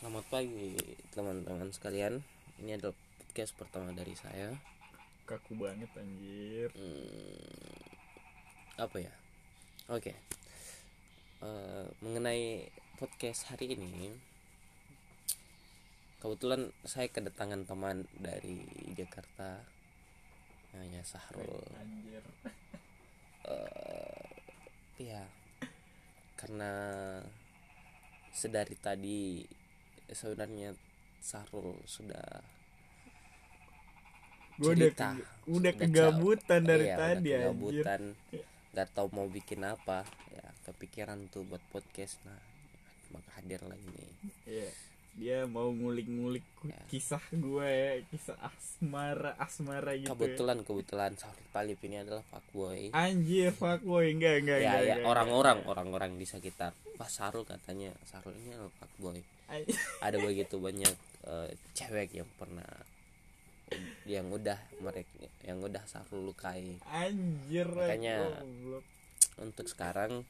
Selamat pagi teman-teman sekalian. Ini adalah podcast pertama dari saya. kaku banget anjir Hmm, apa ya? Oke. Eh, mengenai podcast hari ini, kebetulan saya kedatangan teman dari Jakarta, namanya Sahrul. anjir Eh, ya, karena sedari tadi sebenarnya Sahrul sudah gue udah ke- udah Udah kegabutan dari Iya, udah tadi anjir. kegabutan. Iya. nggak tahu mau bikin apa. Ya kepikiran tuh buat podcast. Nah maka hadir lagi nih Iya. dia mau ngulik-ngulik ku- Ya. kisah gue ya kisah asmara asmara gitu ya. kebetulan kebetulan Sahrul Talib ini adalah fuckboy anjir fuckboy enggak enggak ya enggak, ya orang-orang orang-orang di sekitar. Pak Sahrul katanya Sahrul ini adalah fuckboy. Ada begitu banyak eh, cewek yang pernah yang udah mereka yang udah Sahrul lukai. Anjir Makanya- goblok. untuk sekarang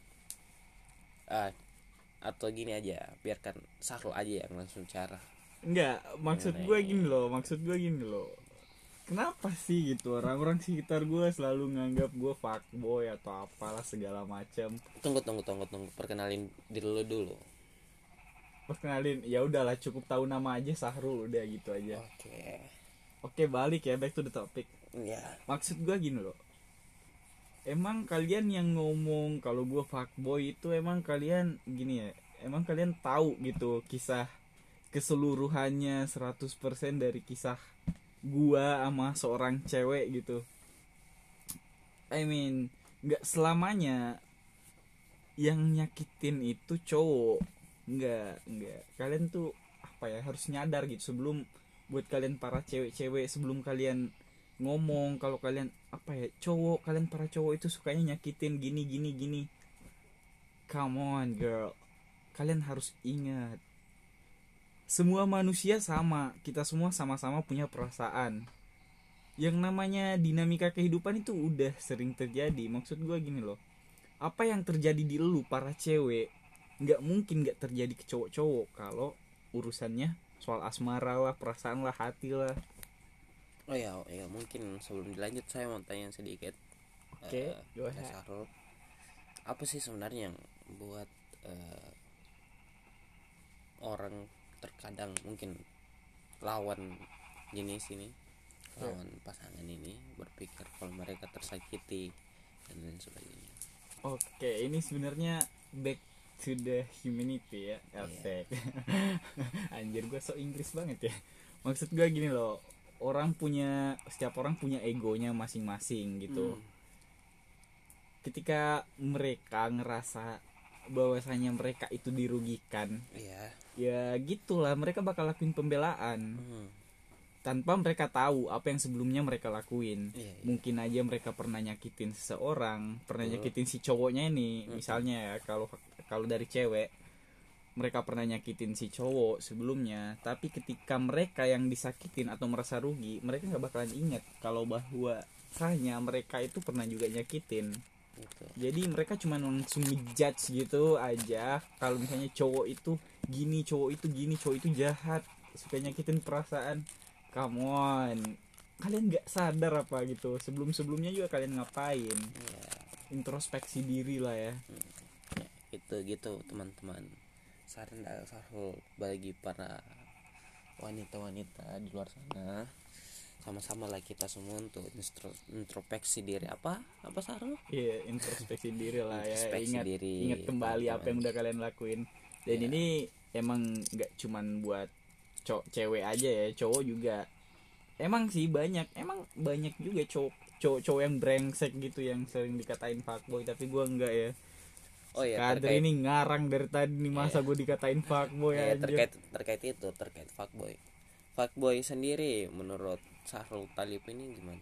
ah atau gini aja biarkan Sahrul aja yang langsung cara enggak maksud gue ya? gini loh maksud gue gini loh. Kenapa sih gitu? Orang-orang sekitar gue selalu nganggap gue fuckboy atau apalah segala macam. Tunggu tunggu tunggu tunggu. Perkenalin diri lu dulu perkenalin ya udahlah cukup tahu nama aja Sahrul udah gitu aja. Oke. Oke balik ya back to the topic. Ya maksud gua gini loh. Emang kalian yang ngomong kalau gua fuckboy itu emang kalian gini ya emang kalian tahu gitu kisah keseluruhannya 100% dari kisah gua sama seorang cewek gitu? I mean nggak selamanya yang nyakitin itu cowok nggak nggak kalian tuh apa ya harus nyadar gitu sebelum buat kalian para cewek-cewek sebelum kalian ngomong kalau kalian apa ya cowok kalian para cowok itu sukanya nyakitin gini gini gini. Come on girl. Kalian harus ingat semua manusia sama. Kita semua sama-sama punya perasaan. Yang namanya dinamika kehidupan itu udah sering terjadi. Maksud gue gini loh. Apa yang terjadi di lu para cewek nggak mungkin nggak terjadi ke cowok-cowok kalau urusannya soal asmara lah perasaan lah hati lah oh ya oh ya mungkin sebelum dilanjut saya mau tanya sedikit Oke, Mas ahead. Sahrul, apa sih sebenarnya yang buat eh, orang terkadang mungkin lawan jenis ini Ya. lawan pasangan ini berpikir kalau mereka tersakiti dan lain sebagainya Oke, ini sebenarnya back to the humanity ya, Iya. Asik. Anjir gue so Inggris banget ya. Maksud gue gini loh, orang punya setiap orang punya egonya masing-masing gitu. Hmm. Ketika mereka ngerasa bahwasanya mereka itu dirugikan, iya ya gitulah mereka bakal lakuin pembelaan Hmm. tanpa mereka tahu apa yang sebelumnya mereka lakuin. iya iya. mungkin aja mereka pernah nyakitin seseorang pernah Betul. nyakitin si cowoknya ini misalnya ya kalau kalau dari cewek mereka pernah nyakitin si cowok sebelumnya tapi ketika mereka yang disakitin atau merasa rugi mereka nggak bakalan ingat kalau bahwa sahnya mereka itu pernah juga nyakitin. Gitu jadi mereka cuma langsung ngejudge gitu aja kalau misalnya cowok itu gini cowok itu gini cowok itu jahat suka nyakitin perasaan. Come on. Kalian nggak sadar apa gitu. Sebelum sebelumnya juga kalian ngapain? Iya. introspeksi diri lah ya. Ya, itu gitu teman-teman. Saran dari Sahrul bagi para wanita-wanita di luar sana. Sama-sama lah kita semua untuk introspeksi diri. Apa? Apa Sahrul iya introspeksi diri lah ya. Ingat diri, ingat kembali apa yang udah kalian lakuin. Dan Iya. ini emang nggak cuman buat cowok cewek aja ya cowok juga. Emang sih banyak emang banyak juga cowok cowok cowok yang brengsek gitu yang sering dikatain fuckboy. Tapi gua enggak ya oh ya Kader terkait ini ngarang dari tadi nih masa gue dikatain fuckboy ya, aja terkait terkait itu terkait fuckboy fuckboy sendiri menurut Sahrul Talib ini gimana?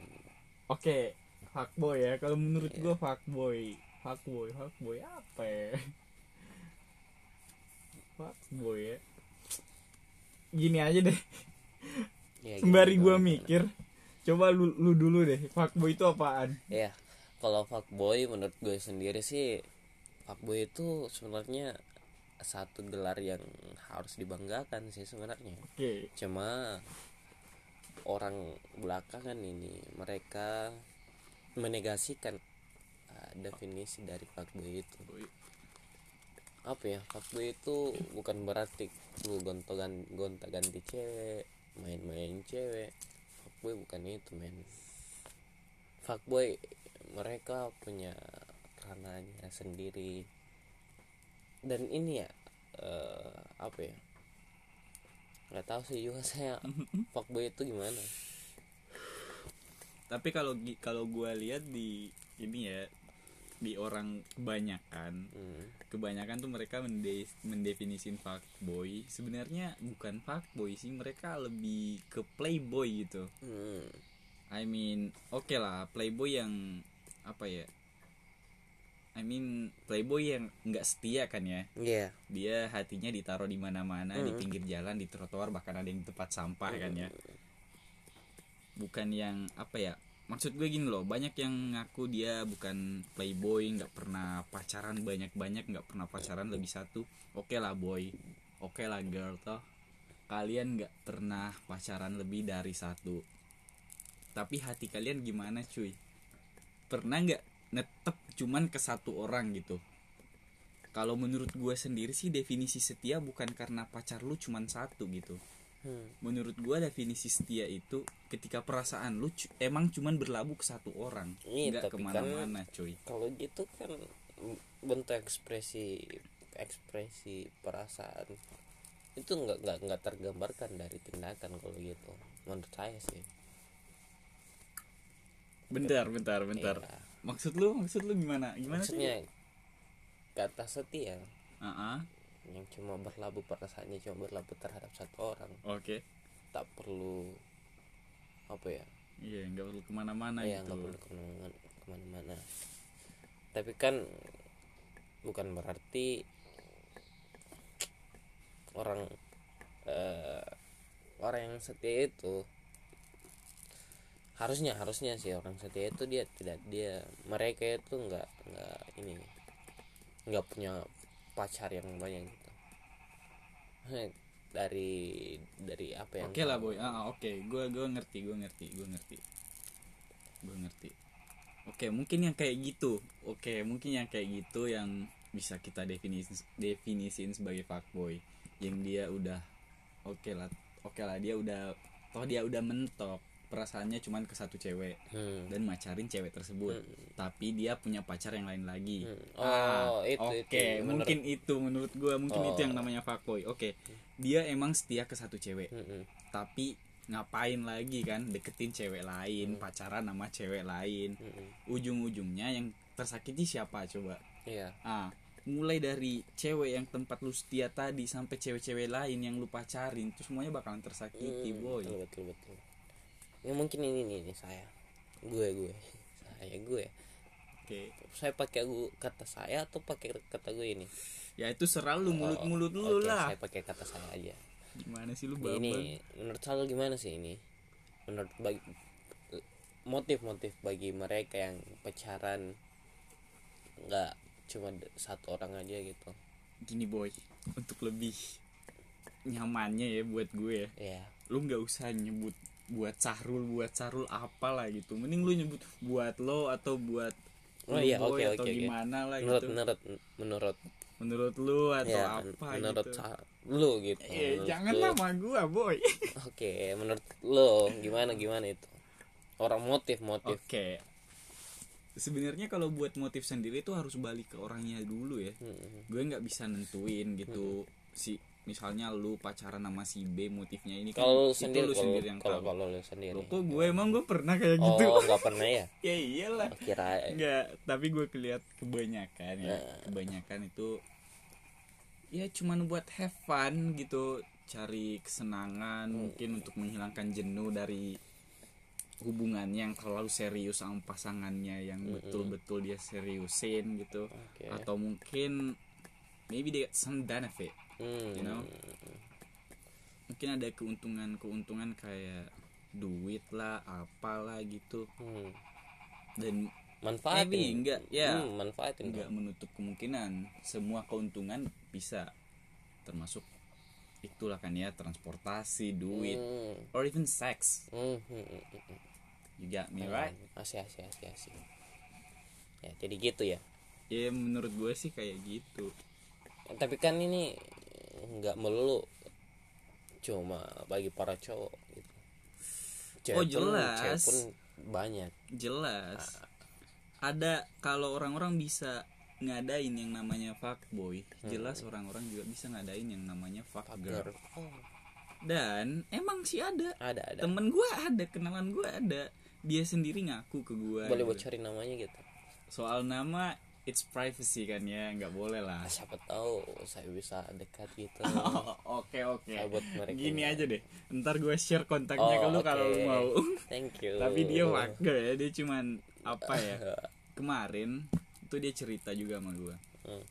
Oke, fuckboy ya. Kalau menurut Iya. gua fuckboy, fuckboy, fuckboy apa ya? Fuckboy ya. Gini aja deh, ya, sembari gimana? mikir. Coba lu, lu dulu deh, fuckboy itu apaan? ya kalau fuckboy menurut gue sendiri sih fuckboy itu sebenarnya satu gelar yang harus dibanggakan sih sebenarnya. Oke cuma orang belakangan ini mereka menegasikan uh, definisi dari fuckboy itu. Apa ya? Fuckboy itu bukan berarti lu gontogan gonta ganti cewek main-main cewek. Fuckboy bukan itu men. Fuckboy mereka punya ranahnya sendiri. Dan ini ya eh, apa ya? Nggak tahu sih juga saya fuckboy itu gimana? Tapi kalau kalau gue lihat di ini ya di orang kebanyakan hmm. kebanyakan tuh mereka mende mendefinisin fuckboy. Sebenarnya bukan fuckboy sih mereka lebih ke playboy gitu. Hmm. I mean oke lah playboy yang apa ya I mean playboy yang nggak setia kan ya? Iya. dia hatinya ditaruh di mana-mana di Mm. pinggir jalan di trotoar bahkan ada yang di tempat sampah kan ya? Bukan yang apa ya maksud gue gini loh banyak yang ngaku dia bukan playboy nggak pernah pacaran banyak-banyak nggak pernah pacaran lebih satu oke lah boy oke lah girl toh. Kalian nggak pernah pacaran lebih dari satu. Tapi hati kalian gimana cuy? Pernah nggak netep cuman ke satu orang gitu. Kalau menurut gue sendiri sih definisi setia bukan karena pacar lu cuman satu gitu. Hmm. menurut gua definisi setia itu ketika perasaan lu emang cuman berlabuh ke satu orang Iya, nggak tapi ke mana-mana cuy. Kalau gitu kan bentuk ekspresi ekspresi perasaan itu nggak nggak nggak tergambarkan dari tindakan kalau gitu menurut saya sih. Bentar bentar bentar. Iya. Maksud lu maksud lu gimana? Gimana maksudnya kata setia. Sih Ah, ah, yang cuma berlabuh perasaannya cuma berlabuh terhadap satu orang. Oke. Tak perlu apa ya? Iya nggak perlu ke mana-mana ya gitu. nggak perlu ke mana ke mana-mana. Tapi kan bukan berarti orang eh, orang yang setia itu harusnya harusnya sih orang setia itu dia tidak dia mereka itu nggak nggak ini nggak punya pacar yang banyak gitu. Dari dari apa yang oke lah boy. Ah ah, oke. Gua gua ngerti gua ngerti gua ngerti. Gua ngerti. Oke mungkin yang kayak gitu. Oke mungkin yang kayak gitu yang bisa kita definisin definisiin sebagai fuckboy. Yang dia udah oke lah oke lah dia udah toh dia udah mentok perasaannya cuman ke satu cewek Hmm. dan macarin cewek tersebut tapi dia punya pacar yang lain lagi Hmm. Ah, Oh, itu, oke itu. Menurut- mungkin itu menurut gua mungkin Oh. itu yang namanya fuckboy oke dia emang setia ke satu cewek Mm-mm. tapi ngapain lagi kan deketin cewek lain pacaran sama cewek lain Mm-mm. ujung-ujungnya yang tersakiti siapa coba Iya. ah mulai dari cewek yang tempat lu setia tadi sampai cewek-cewek lain yang lu pacarin itu semuanya bakalan tersakiti Hmm, boy Betul betul betul. Ya mungkin ini nih, nih saya. Gue gue. Saya gue. oke Saya pakai kata saya atau pakai kata gue ini? ya itu selalu mulut-mulut Oh, lu oke, lah Saya pakai kata saya aja. gimana sih lu babang ini menurut saya gimana sih ini? Menurut bagi motif-motif bagi mereka yang pacaran nggak cuma satu orang aja gitu. gini boy untuk lebih nyamannya ya buat gue ya Ya. lu nggak usah nyebut buat Sahrul buat Sahrul apalah gitu mending lu nyebut buat lo atau buat Oh lu, iya, boy, oke, atau oke, oke. gimana lah Menurut gitu menurut menurut menurut lu atau ya, apa menurut gitu lu gitu. eh Menurut jangan lu. nama gua boy Oke, menurut lo gimana gimana itu? Orang motif motif. oke sebenarnya kalau buat motif sendiri tuh harus balik ke orangnya dulu ya Hmm. gue nggak bisa nentuin gitu si misalnya lu pacaran sama si B motifnya ini kan Kalau lu sendiri lu kalau sendiri yang kalau kalau lu sendiri. Loh, kok gue emang gue pernah kayak gitu Oh, nggak pernah ya? ya iyalah Oh, Kira Enggak, tapi gue kelihat kebanyakan ya. Nah. Kebanyakan itu ya cuman buat have fun gitu, cari kesenangan Hmm. mungkin untuk menghilangkan jenuh dari hubungannya yang terlalu serius sama pasangannya yang Hmm. betul-betul dia seriusin gitu. Oke. Atau mungkin maybe they get some benefit. Hmm. you know. Mungkin ada keuntungan-keuntungan kayak duit lah, apalah gitu. Hmm. Dan Manfaatin. Maybe, enggak, ya. Hmm, manfaatin. nggak dong. menutup kemungkinan semua keuntungan bisa termasuk itulah kan ya transportasi duit Hmm. or even sex Hmm, hmm, hmm, hmm, hmm. you got me right Asih, asih, asih, asih. Ya, jadi gitu ya. ya menurut gue sih kayak gitu Tapi kan ini nggak melulu cuma bagi para cowok gitu. Oh, pun- jelas. cewek pun banyak. jelas ada kalau orang-orang bisa ngadain yang namanya fuckboy jelas orang-orang juga bisa ngadain yang namanya fuckgirl Girl. Oh, dan emang sih ada ada ada. temen gue ada kenalan gue ada dia sendiri ngaku ke gue Boleh bocorin namanya gitu. soal nama it's privacy kan ya nggak boleh lah Ah, siapa tahu saya bisa dekat gitu. oke oke Sahabat mereka. gini aja deh ntar gue share kontaknya ke Oh, lu kalau lu mau Thank you. tapi dia fucker ya dia cuman apa ya kemarin itu dia cerita juga sama gue Hmm.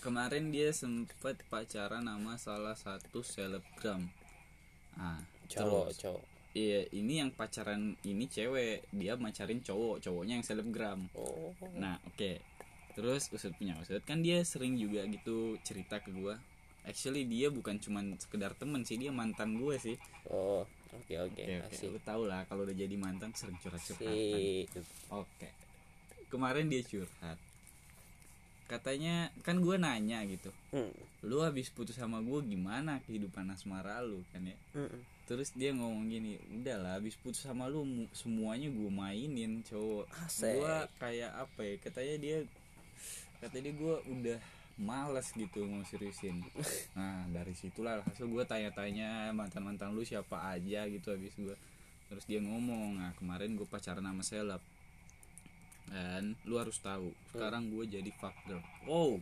kemarin dia sempet pacaran sama salah satu selebgram ah Cowok, terus cowok. iya ini yang pacaran ini cewek dia macarin cowok cowoknya yang selebgram Oh. nah oke terus usut punya usut kan dia sering juga gitu cerita ke gue actually dia bukan cuman sekedar temen sih dia mantan gue sih Oh, oke oke. oke lu tau lah kalau udah jadi mantan sering curhat curhatan Sip. Oke. Kemarin dia curhat. Katanya kan gue nanya gitu. Hmm. Lu habis putus sama gue gimana kehidupan asmara lu kan ya? Hmm. Terus dia ngomong gini, udahlah habis putus sama lu mu- semuanya gue mainin cowok. Gue kayak apa ya? Katanya dia katanya dia gue udah malas gitu mau seriusin. Nah dari situlah hasil gue tanya-tanya mantan-mantan lu siapa aja gitu habis gue. Terus dia ngomong, nah kemarin gue pacaran sama seleb. Dan lu harus tahu sekarang gue jadi fuck girl. Wow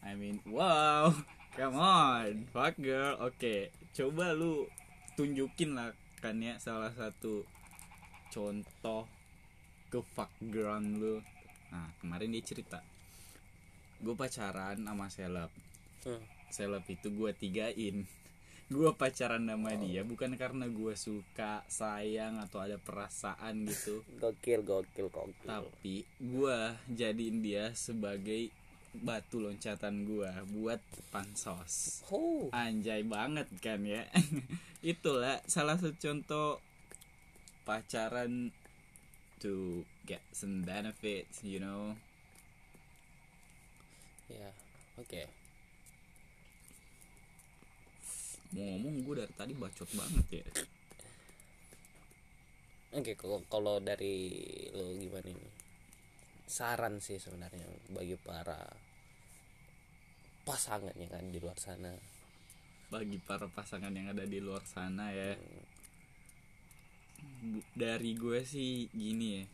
I mean wow come on fuck girl. Oke coba lu tunjukin lah kan ya salah satu contoh ke fuck girl lu. Nah kemarin dia cerita gue pacaran sama seleb. Hmm. seleb itu gue tigain. Gue pacaran sama dia bukan karena gue suka sayang atau ada perasaan gitu. Gokil, gokil, gokil. tapi gua jadiin dia sebagai batu loncatan gua buat pansos. Oh. anjay banget kan ya. Itulah salah satu contoh pacaran to get some benefits you know Ya, oke. mau ngomong gue dari tadi bacot banget ya Oke, kalau kalau dari lo gimana nih? Saran sih sebenarnya bagi para pasangan yang ada di luar sana. bagi para pasangan yang ada di luar sana ya Bu- dari gue sih gini ya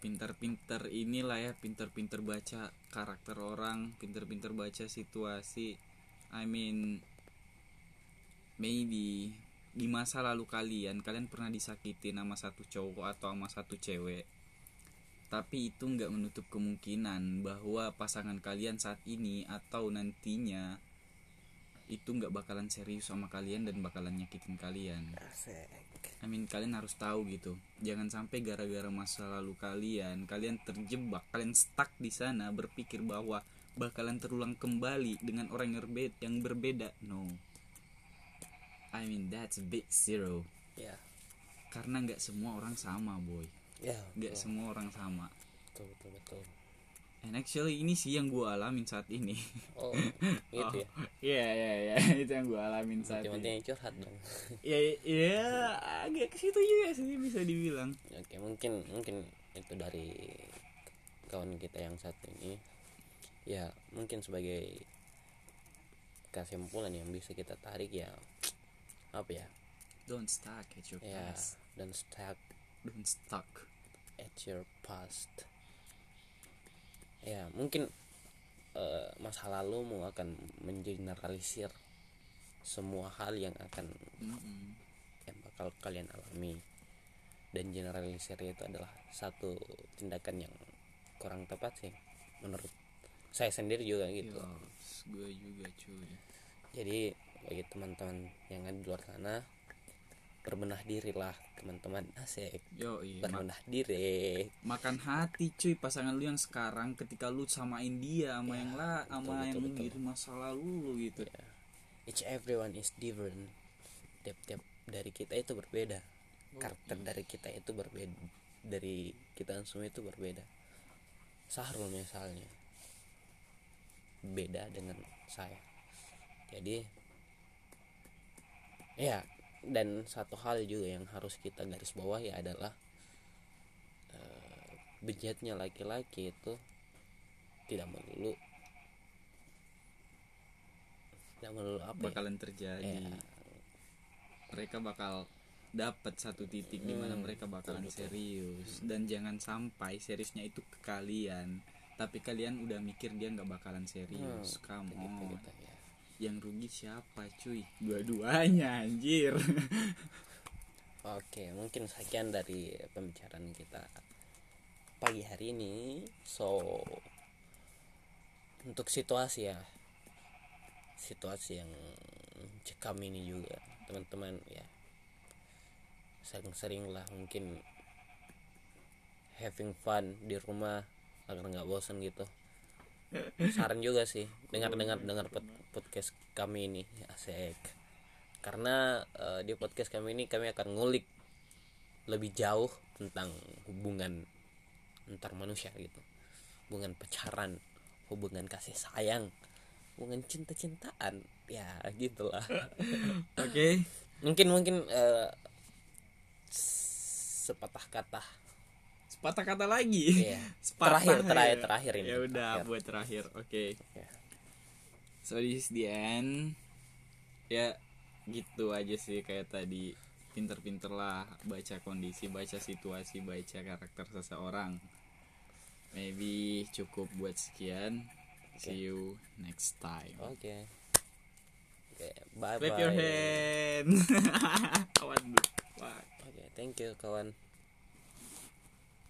pinter-pinter inilah ya pinter-pinter baca karakter orang pinter-pinter baca situasi. I mean maybe di masa lalu kalian kalian pernah disakiti sama satu cowok atau sama satu cewek. Tapi itu nggak menutup kemungkinan bahwa pasangan kalian saat ini atau nantinya itu nggak bakalan serius sama kalian dan bakalan nyakitin kalian. Asik. I mean kalian harus tahu gitu. Jangan sampai gara-gara masa lalu kalian kalian terjebak kalian stuck di sana berpikir bahwa bakalan terulang kembali dengan orang yang berbeda, yang berbeda. No. I mean that's a big zero. Ya. karena nggak semua orang sama boy. Ya, nggak semua orang sama. Betul, betul, betul. And actually ini sih yang gue alamin saat ini Oh, gitu ya. Iya iya iya itu yang gue alamin saat Cuma ini yang curhat dong. ya ya agak ke situ juga sih bisa dibilang Oke, mungkin mungkin itu dari kawan kita yang satu ini. Ya, mungkin sebagai kesimpulan yang bisa kita tarik ya apa ya? don't stuck at your Ya, past dan stuck don't stuck at your past. Ya, mungkin eh, masa lalumu akan mengeneralisir semua hal yang akan Mm-mm. yang bakal kalian alami. Dan generalisir itu adalah satu tindakan yang kurang tepat sih menurut saya sendiri juga gitu. Yes, gue juga cuy. Jadi bagi teman-teman yang ada di luar sana berbenah diri lah teman-teman. Asik. Yo iya berbenah diri. makan hati cuy. Pasangan lu yang sekarang ketika lu samain dia sama yang lah sama betul, yang betul. gitu masa lalu lu gitu. Ya. Each everyone is different. Tiap-tiap dari kita itu berbeda. Karakter dari kita itu berbeda. Dari kita semua itu berbeda. Sahrul misalnya. Beda dengan saya. Jadi ya dan satu hal juga yang harus kita garis bawahi adalah eh, bejatnya laki-laki itu tidak melulu tidak melulu apa ya? bakalan terjadi. Ya, mereka bakal dapat satu titik di mana Hmm, mereka bakalan betul, serius. Dan jangan sampai seriusnya itu ke kalian tapi kalian udah mikir dia nggak bakalan serius. Hmm, on. gitu ya. Yang rugi siapa cuy? Dua-duanya anjir. Oke, mungkin sekian dari pembicaraan kita pagi hari ini. So, untuk situasi ya, situasi yang cekam ini juga, teman-teman ya, sering-sering lah mungkin having fun di rumah agar nggak bosan gitu. Saran juga sih, dengar-dengar dengar pod- podcast kami ini, asik karena eh, di podcast kami ini kami akan ngulik lebih jauh tentang hubungan antar manusia gitu. Hubungan pacaran hubungan kasih sayang hubungan cinta-cintaan. Ya gitulah. Oke. Mungkin mungkin eh, sepatah kata. Sepatah kata lagi? Iya. Sepatah terakhir ya. terakhir terakhir ini. Ya udah buat terakhir. Oke. Ya. So this is the end. Ya gitu aja sih kayak tadi. Pinter-pinter lah baca kondisi baca situasi baca karakter seseorang. Maybe cukup buat sekian. See you next time. Oke. Oke bye clap bye your hand. Kawan oke thank you kawan